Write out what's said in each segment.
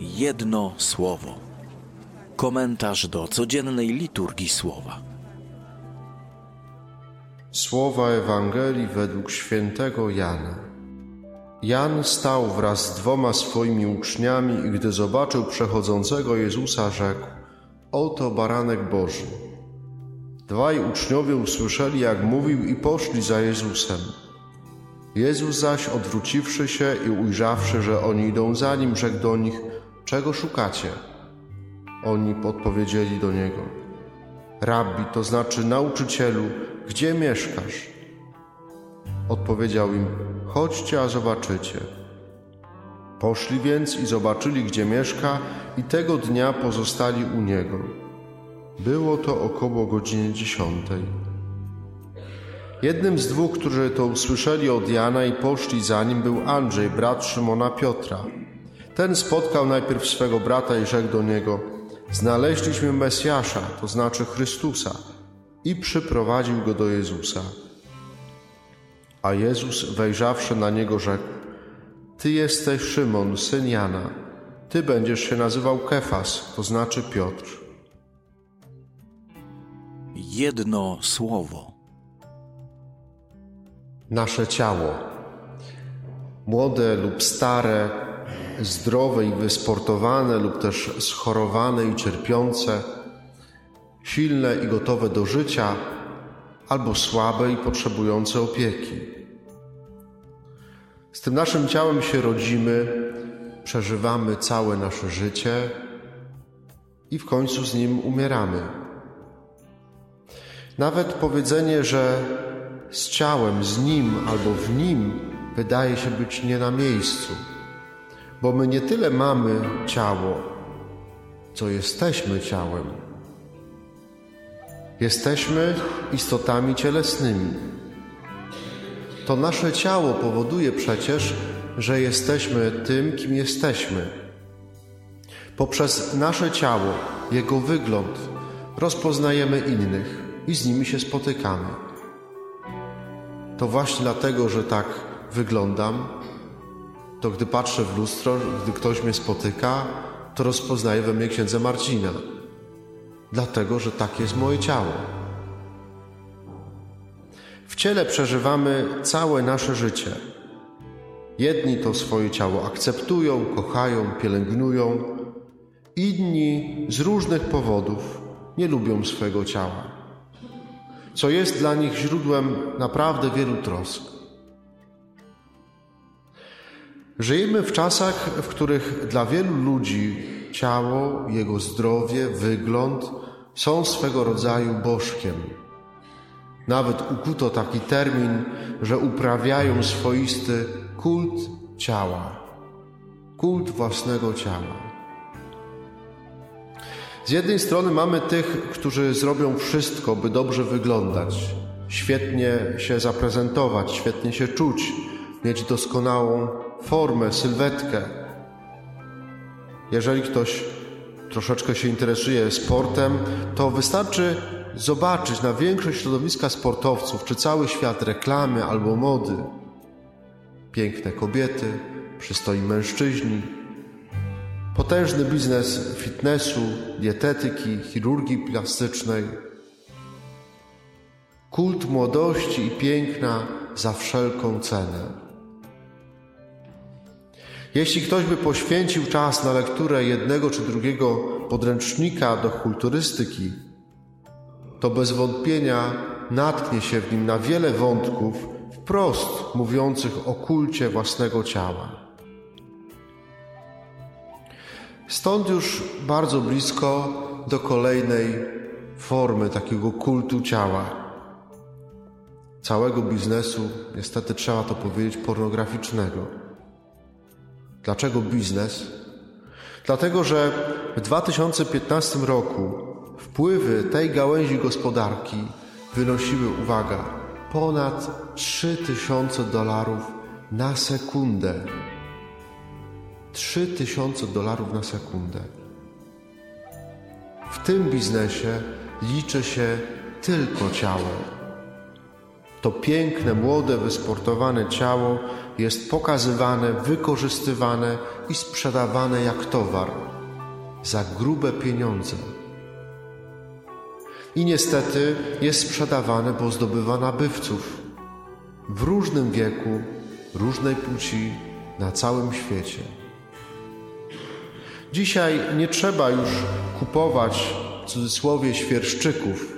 Jedno słowo. Komentarz do codziennej liturgii słowa. Słowa Ewangelii według świętego Jana. Jan stał wraz z dwoma swoimi uczniami i gdy zobaczył przechodzącego Jezusa, rzekł: Oto baranek Boży. Dwaj uczniowie usłyszeli, jak mówił, i poszli za Jezusem. Jezus zaś, odwróciwszy się i ujrzawszy, że oni idą za nim, rzekł do nich: Czego szukacie? Oni podpowiedzieli do niego: Rabbi, to znaczy nauczycielu, gdzie mieszkasz? Odpowiedział im: Chodźcie, a zobaczycie. Poszli więc i zobaczyli, gdzie mieszka, i tego dnia pozostali u niego. Było to około godziny dziesiątej. Jednym z dwóch, którzy to usłyszeli od Jana i poszli za nim, był Andrzej, brat Szymona Piotra. Ten spotkał najpierw swego brata i rzekł do niego: Znaleźliśmy Mesjasza, to znaczy Chrystusa, i przyprowadził go do Jezusa. A Jezus, wejrzawszy na niego, rzekł: Ty jesteś Szymon, syn Jana. Ty będziesz się nazywał Kefas, to znaczy Piotr. Jedno słowo. Nasze ciało, młode lub stare, zdrowe i wysportowane, lub też schorowane i cierpiące, silne i gotowe do życia, albo słabe i potrzebujące opieki. Z tym naszym ciałem się rodzimy, przeżywamy całe nasze życie i w końcu z nim umieramy. Nawet powiedzenie, że z ciałem, z nim albo w nim wydaje się być nie na miejscu, bo my nie tyle mamy ciało, co jesteśmy ciałem. Jesteśmy istotami cielesnymi. To nasze ciało powoduje przecież, że jesteśmy tym, kim jesteśmy. Poprzez nasze ciało, jego wygląd, rozpoznajemy innych i z nimi się spotykamy. To właśnie dlatego, że tak wyglądam, to gdy patrzę w lustro, gdy ktoś mnie spotyka, to rozpoznaję we mnie księdza Marcina. Dlatego, że tak jest moje ciało. W ciele przeżywamy całe nasze życie. Jedni to swoje ciało akceptują, kochają, pielęgnują, inni z różnych powodów nie lubią swojego ciała, co jest dla nich źródłem naprawdę wielu trosk. Żyjemy w czasach, w których dla wielu ludzi ciało, jego zdrowie, wygląd są swego rodzaju bożkiem. Nawet ukuto taki termin, że uprawiają swoisty kult ciała, kult własnego ciała. Z jednej strony mamy tych, którzy zrobią wszystko, by dobrze wyglądać, świetnie się zaprezentować, świetnie się czuć, mieć doskonałą formę, sylwetkę. Jeżeli ktoś troszeczkę się interesuje sportem, to wystarczy zobaczyć na większość środowiska sportowców, czy cały świat reklamy albo mody. Piękne kobiety, przystoi mężczyźni, potężny biznes fitnessu, dietetyki, chirurgii plastycznej, kult młodości i piękna za wszelką cenę. Jeśli ktoś by poświęcił czas na lekturę jednego czy drugiego podręcznika do kulturystyki, to bez wątpienia natknie się w nim na wiele wątków wprost mówiących o kulcie własnego ciała. Stąd już bardzo blisko do kolejnej formy takiego kultu ciała. Całego biznesu, niestety trzeba to powiedzieć, pornograficznego. Dlaczego biznes? Dlatego, że w 2015 roku wpływy tej gałęzi gospodarki wynosiły, uwaga, ponad 3000 dolarów na sekundę. 3000 dolarów na sekundę. W tym biznesie liczy się tylko ciało. To piękne, młode, wysportowane ciało jest pokazywane, wykorzystywane i sprzedawane jak towar za grube pieniądze. I niestety jest sprzedawane, bo zdobywa nabywców w różnym wieku, różnej płci, na całym świecie. Dzisiaj nie trzeba już kupować w cudzysłowie świerszczyków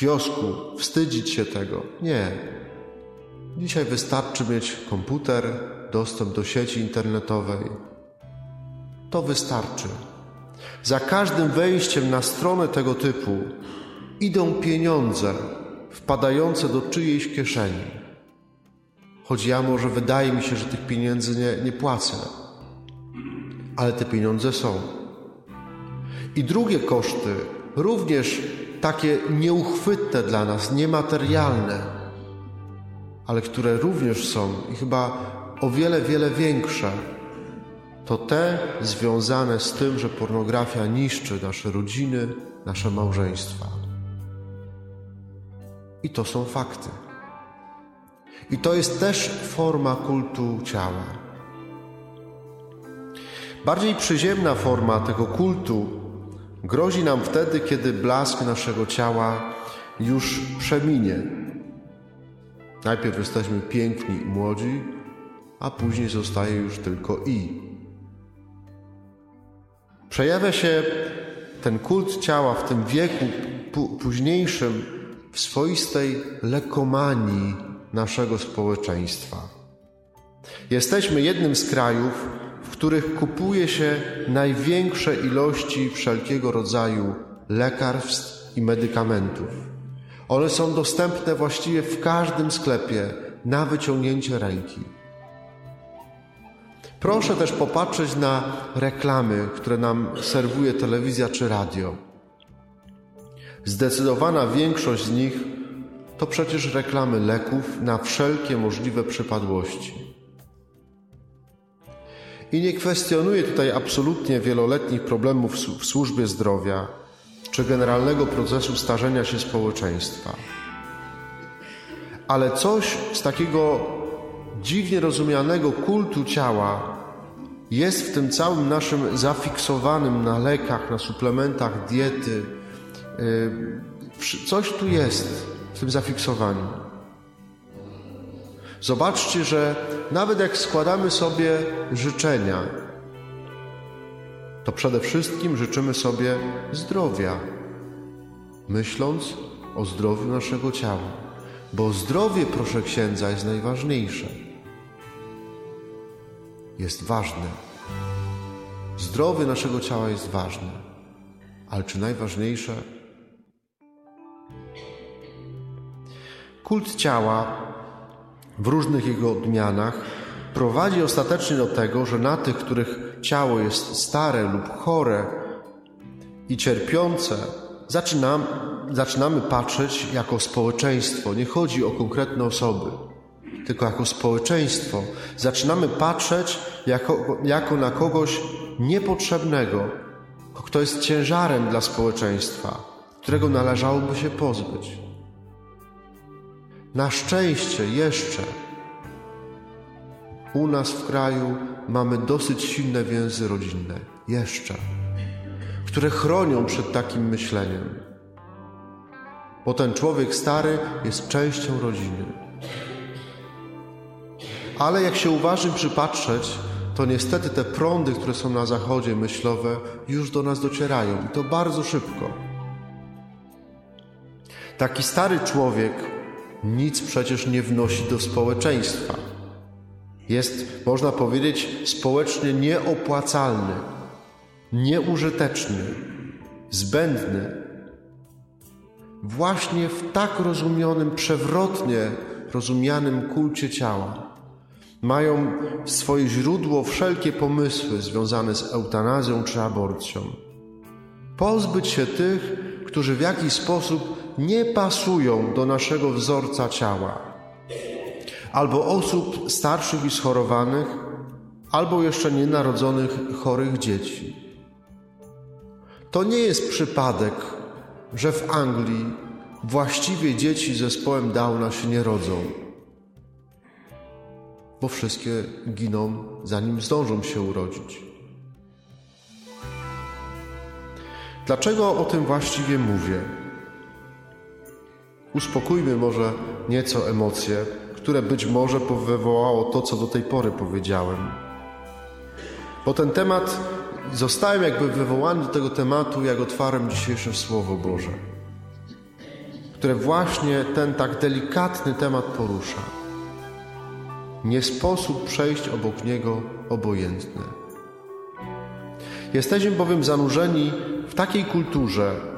kiosku, wstydzić się tego. Nie. Dzisiaj wystarczy mieć komputer, dostęp do sieci internetowej. To wystarczy. Za każdym wejściem na stronę tego typu idą pieniądze wpadające do czyjejś kieszeni. Choć ja może wydaje mi się, że tych pieniędzy nie, nie płacę, ale te pieniądze są. I drugie koszty, również takie nieuchwytne dla nas, niematerialne, ale które również są i chyba o wiele, wiele większe, to te związane z tym, że pornografia niszczy nasze rodziny, nasze małżeństwa. I to są fakty. I to jest też forma kultu ciała. Bardziej przyziemna forma tego kultu grozi nam wtedy, kiedy blask naszego ciała już przeminie. Najpierw jesteśmy piękni i młodzi, a później zostaje już tylko i. Przejawia się ten kult ciała w tym wieku późniejszym w swoistej lekomanii naszego społeczeństwa. Jesteśmy jednym z krajów, których kupuje się największe ilości wszelkiego rodzaju lekarstw i medykamentów. One są dostępne właściwie w każdym sklepie na wyciągnięcie ręki. Proszę też popatrzeć na reklamy, które nam serwuje telewizja czy radio. Zdecydowana większość z nich to przecież reklamy leków na wszelkie możliwe przypadłości. I nie kwestionuję tutaj absolutnie wieloletnich problemów w służbie zdrowia czy generalnego procesu starzenia się społeczeństwa. Ale coś z takiego dziwnie rozumianego kultu ciała jest w tym całym naszym zafiksowanym na lekach, na suplementach diety. Y, coś tu jest w tym zafiksowaniu. Zobaczcie, że nawet jak składamy sobie życzenia, to przede wszystkim życzymy sobie zdrowia, myśląc o zdrowiu naszego ciała, bo zdrowie, proszę księdza, jest najważniejsze. Jest ważne. Zdrowie naszego ciała jest ważne, ale czy najważniejsze? Kult ciała w różnych jego odmianach prowadzi ostatecznie do tego, że na tych, których ciało jest stare lub chore i cierpiące, zaczynam, zaczynamy patrzeć jako społeczeństwo. Nie chodzi o konkretne osoby, tylko jako społeczeństwo. Zaczynamy patrzeć jako, jako na kogoś niepotrzebnego, kto jest ciężarem dla społeczeństwa, którego należałoby się pozbyć. Na szczęście jeszcze u nas w kraju mamy dosyć silne więzy rodzinne, jeszcze, które chronią przed takim myśleniem. Bo ten człowiek stary jest częścią rodziny. Ale jak się uważnie przypatrzeć, to niestety te prądy, które są na zachodzie myślowe, już do nas docierają i to bardzo szybko. Taki stary człowiek nic przecież nie wnosi do społeczeństwa. Jest, można powiedzieć, społecznie nieopłacalny, nieużyteczny, zbędny. Właśnie w tak rozumianym, przewrotnie rozumianym kulcie ciała mają swoje źródło wszelkie pomysły związane z eutanazją czy aborcją. Pozbyć się tych, którzy w jakiś sposób nie pasują do naszego wzorca ciała, albo osób starszych i schorowanych, albo jeszcze nienarodzonych chorych dzieci. To nie jest przypadek, że w Anglii właściwie dzieci z zespołem Downa się nie rodzą, bo wszystkie giną, zanim zdążą się urodzić. Dlaczego o tym właściwie mówię? Uspokójmy może nieco emocje, które być może wywołało to, co do tej pory powiedziałem. Bo ten temat, zostałem jakby wywołany do tego tematu, jak otwarłem dzisiejsze Słowo Boże, które właśnie ten tak delikatny temat porusza. Nie sposób przejść obok niego obojętnie. Jesteśmy bowiem zanurzeni w takiej kulturze,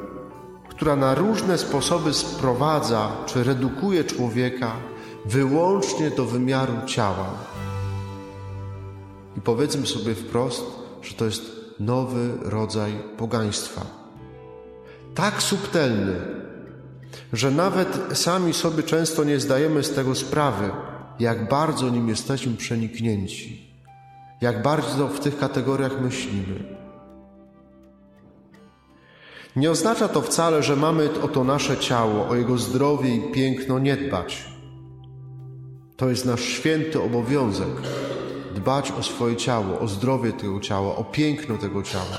która na różne sposoby sprowadza czy redukuje człowieka wyłącznie do wymiaru ciała. I powiedzmy sobie wprost, że to jest nowy rodzaj pogaństwa. Tak subtelny, że nawet sami sobie często nie zdajemy z tego sprawy, jak bardzo nim jesteśmy przeniknięci, jak bardzo w tych kategoriach myślimy. Nie oznacza to wcale, że mamy o to nasze ciało, o jego zdrowie i piękno nie dbać. To jest nasz święty obowiązek dbać o swoje ciało, o zdrowie tego ciała, o piękno tego ciała.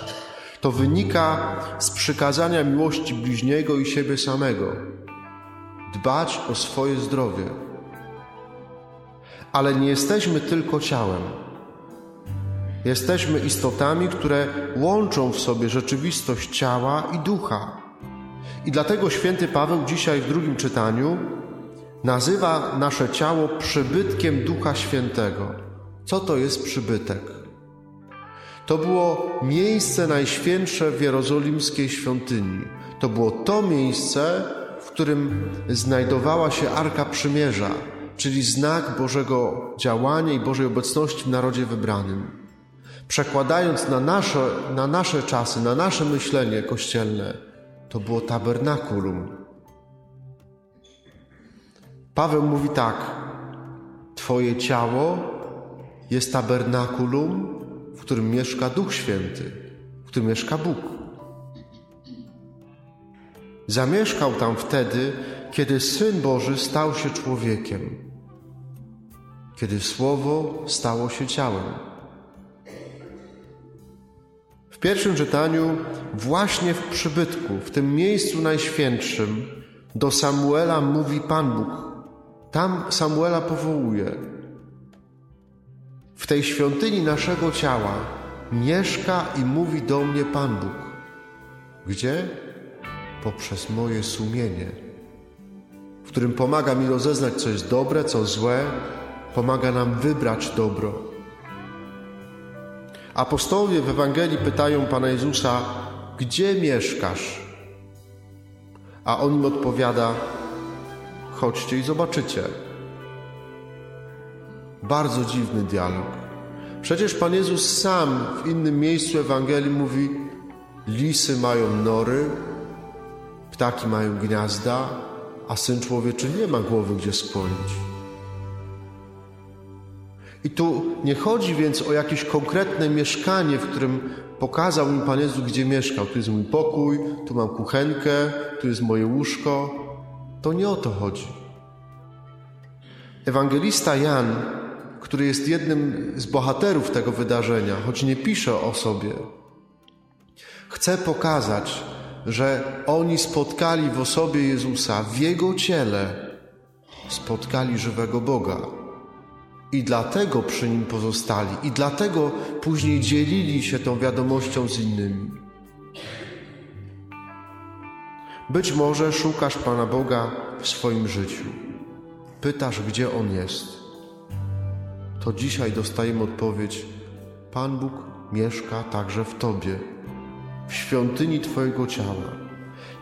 To wynika z przykazania miłości bliźniego i siebie samego. Dbać o swoje zdrowie. Ale nie jesteśmy tylko ciałem. Jesteśmy istotami, które łączą w sobie rzeczywistość ciała i ducha. I dlatego święty Paweł dzisiaj w drugim czytaniu nazywa nasze ciało przybytkiem Ducha Świętego. Co to jest przybytek? To było miejsce najświętsze w jerozolimskiej świątyni. To było to miejsce, w którym znajdowała się Arka Przymierza, czyli znak Bożego działania i Bożej obecności w narodzie wybranym przekładając na nasze, na nasze czasy, na nasze myślenie kościelne, to było tabernakulum. Paweł mówi tak: Twoje ciało jest tabernakulum, w którym mieszka Duch Święty, w którym mieszka Bóg. Zamieszkał tam wtedy, kiedy Syn Boży stał się człowiekiem, kiedy Słowo stało się ciałem pierwszym czytaniu, właśnie w przybytku, w tym miejscu najświętszym, do Samuela mówi Pan Bóg. Tam Samuela powołuje. W tej świątyni naszego ciała mieszka i mówi do mnie Pan Bóg. Gdzie? Poprzez moje sumienie, w którym pomaga mi rozeznać, co jest dobre, co złe, pomaga nam wybrać dobro. Apostołowie w Ewangelii pytają Pana Jezusa, gdzie mieszkasz? A on im odpowiada, chodźcie i zobaczycie. Bardzo dziwny dialog. Przecież Pan Jezus sam w innym miejscu Ewangelii mówi, lisy mają nory, ptaki mają gniazda, a Syn Człowieczy nie ma głowy gdzie skłonić. I tu nie chodzi więc o jakieś konkretne mieszkanie, w którym pokazał mi Pan Jezus, gdzie mieszkał. Tu jest mój pokój, tu mam kuchenkę, tu jest moje łóżko. To nie o to chodzi. Ewangelista Jan, który jest jednym z bohaterów tego wydarzenia, choć nie pisze o sobie, chce pokazać, że oni spotkali w osobie Jezusa, w Jego ciele, spotkali żywego Boga. I dlatego przy nim pozostali, i dlatego później dzielili się tą wiadomością z innymi. Być może szukasz Pana Boga w swoim życiu. Pytasz, gdzie On jest. To dzisiaj dostajemy odpowiedź: Pan Bóg mieszka także w Tobie, w świątyni Twojego ciała.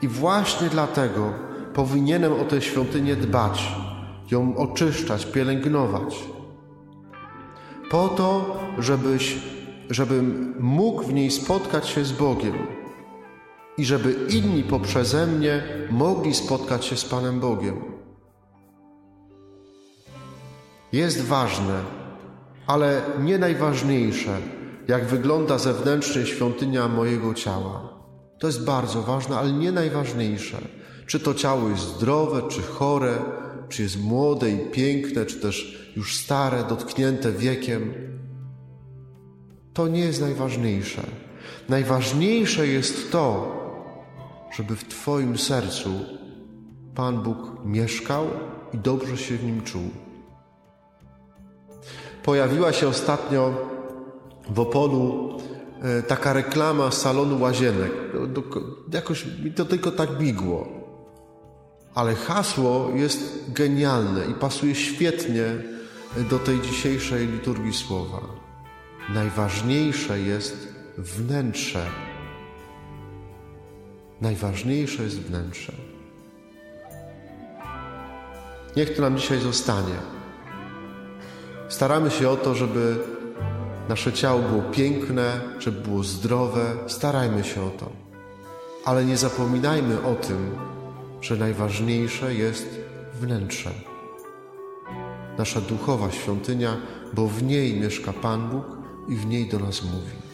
I właśnie dlatego powinienem o tę świątynię dbać, ją oczyszczać, pielęgnować po to, żebyś, żebym mógł w niej spotkać się z Bogiem i żeby inni poprzeze mnie mogli spotkać się z Panem Bogiem. Jest ważne, ale nie najważniejsze, jak wygląda zewnętrznie świątynia mojego ciała. To jest bardzo ważne, ale nie najważniejsze. Czy to ciało jest zdrowe, czy chore, czy jest młode i piękne, czy też już stare, dotknięte wiekiem. To nie jest najważniejsze. Najważniejsze jest to, żeby w Twoim sercu Pan Bóg mieszkał i dobrze się w nim czuł. Pojawiła się ostatnio w Opolu e, taka reklama salonu łazienek. Jakoś mi to tylko tak migło. Ale hasło jest genialne i pasuje świetnie do tej dzisiejszej liturgii słowa. Najważniejsze jest wnętrze. Najważniejsze jest wnętrze. Niech to nam dzisiaj zostanie. Staramy się o to, żeby nasze ciało było piękne, żeby było zdrowe. Starajmy się o to. Ale nie zapominajmy o tym, że najważniejsze jest wnętrze. Nasza duchowa świątynia, bo w niej mieszka Pan Bóg i w niej do nas mówi.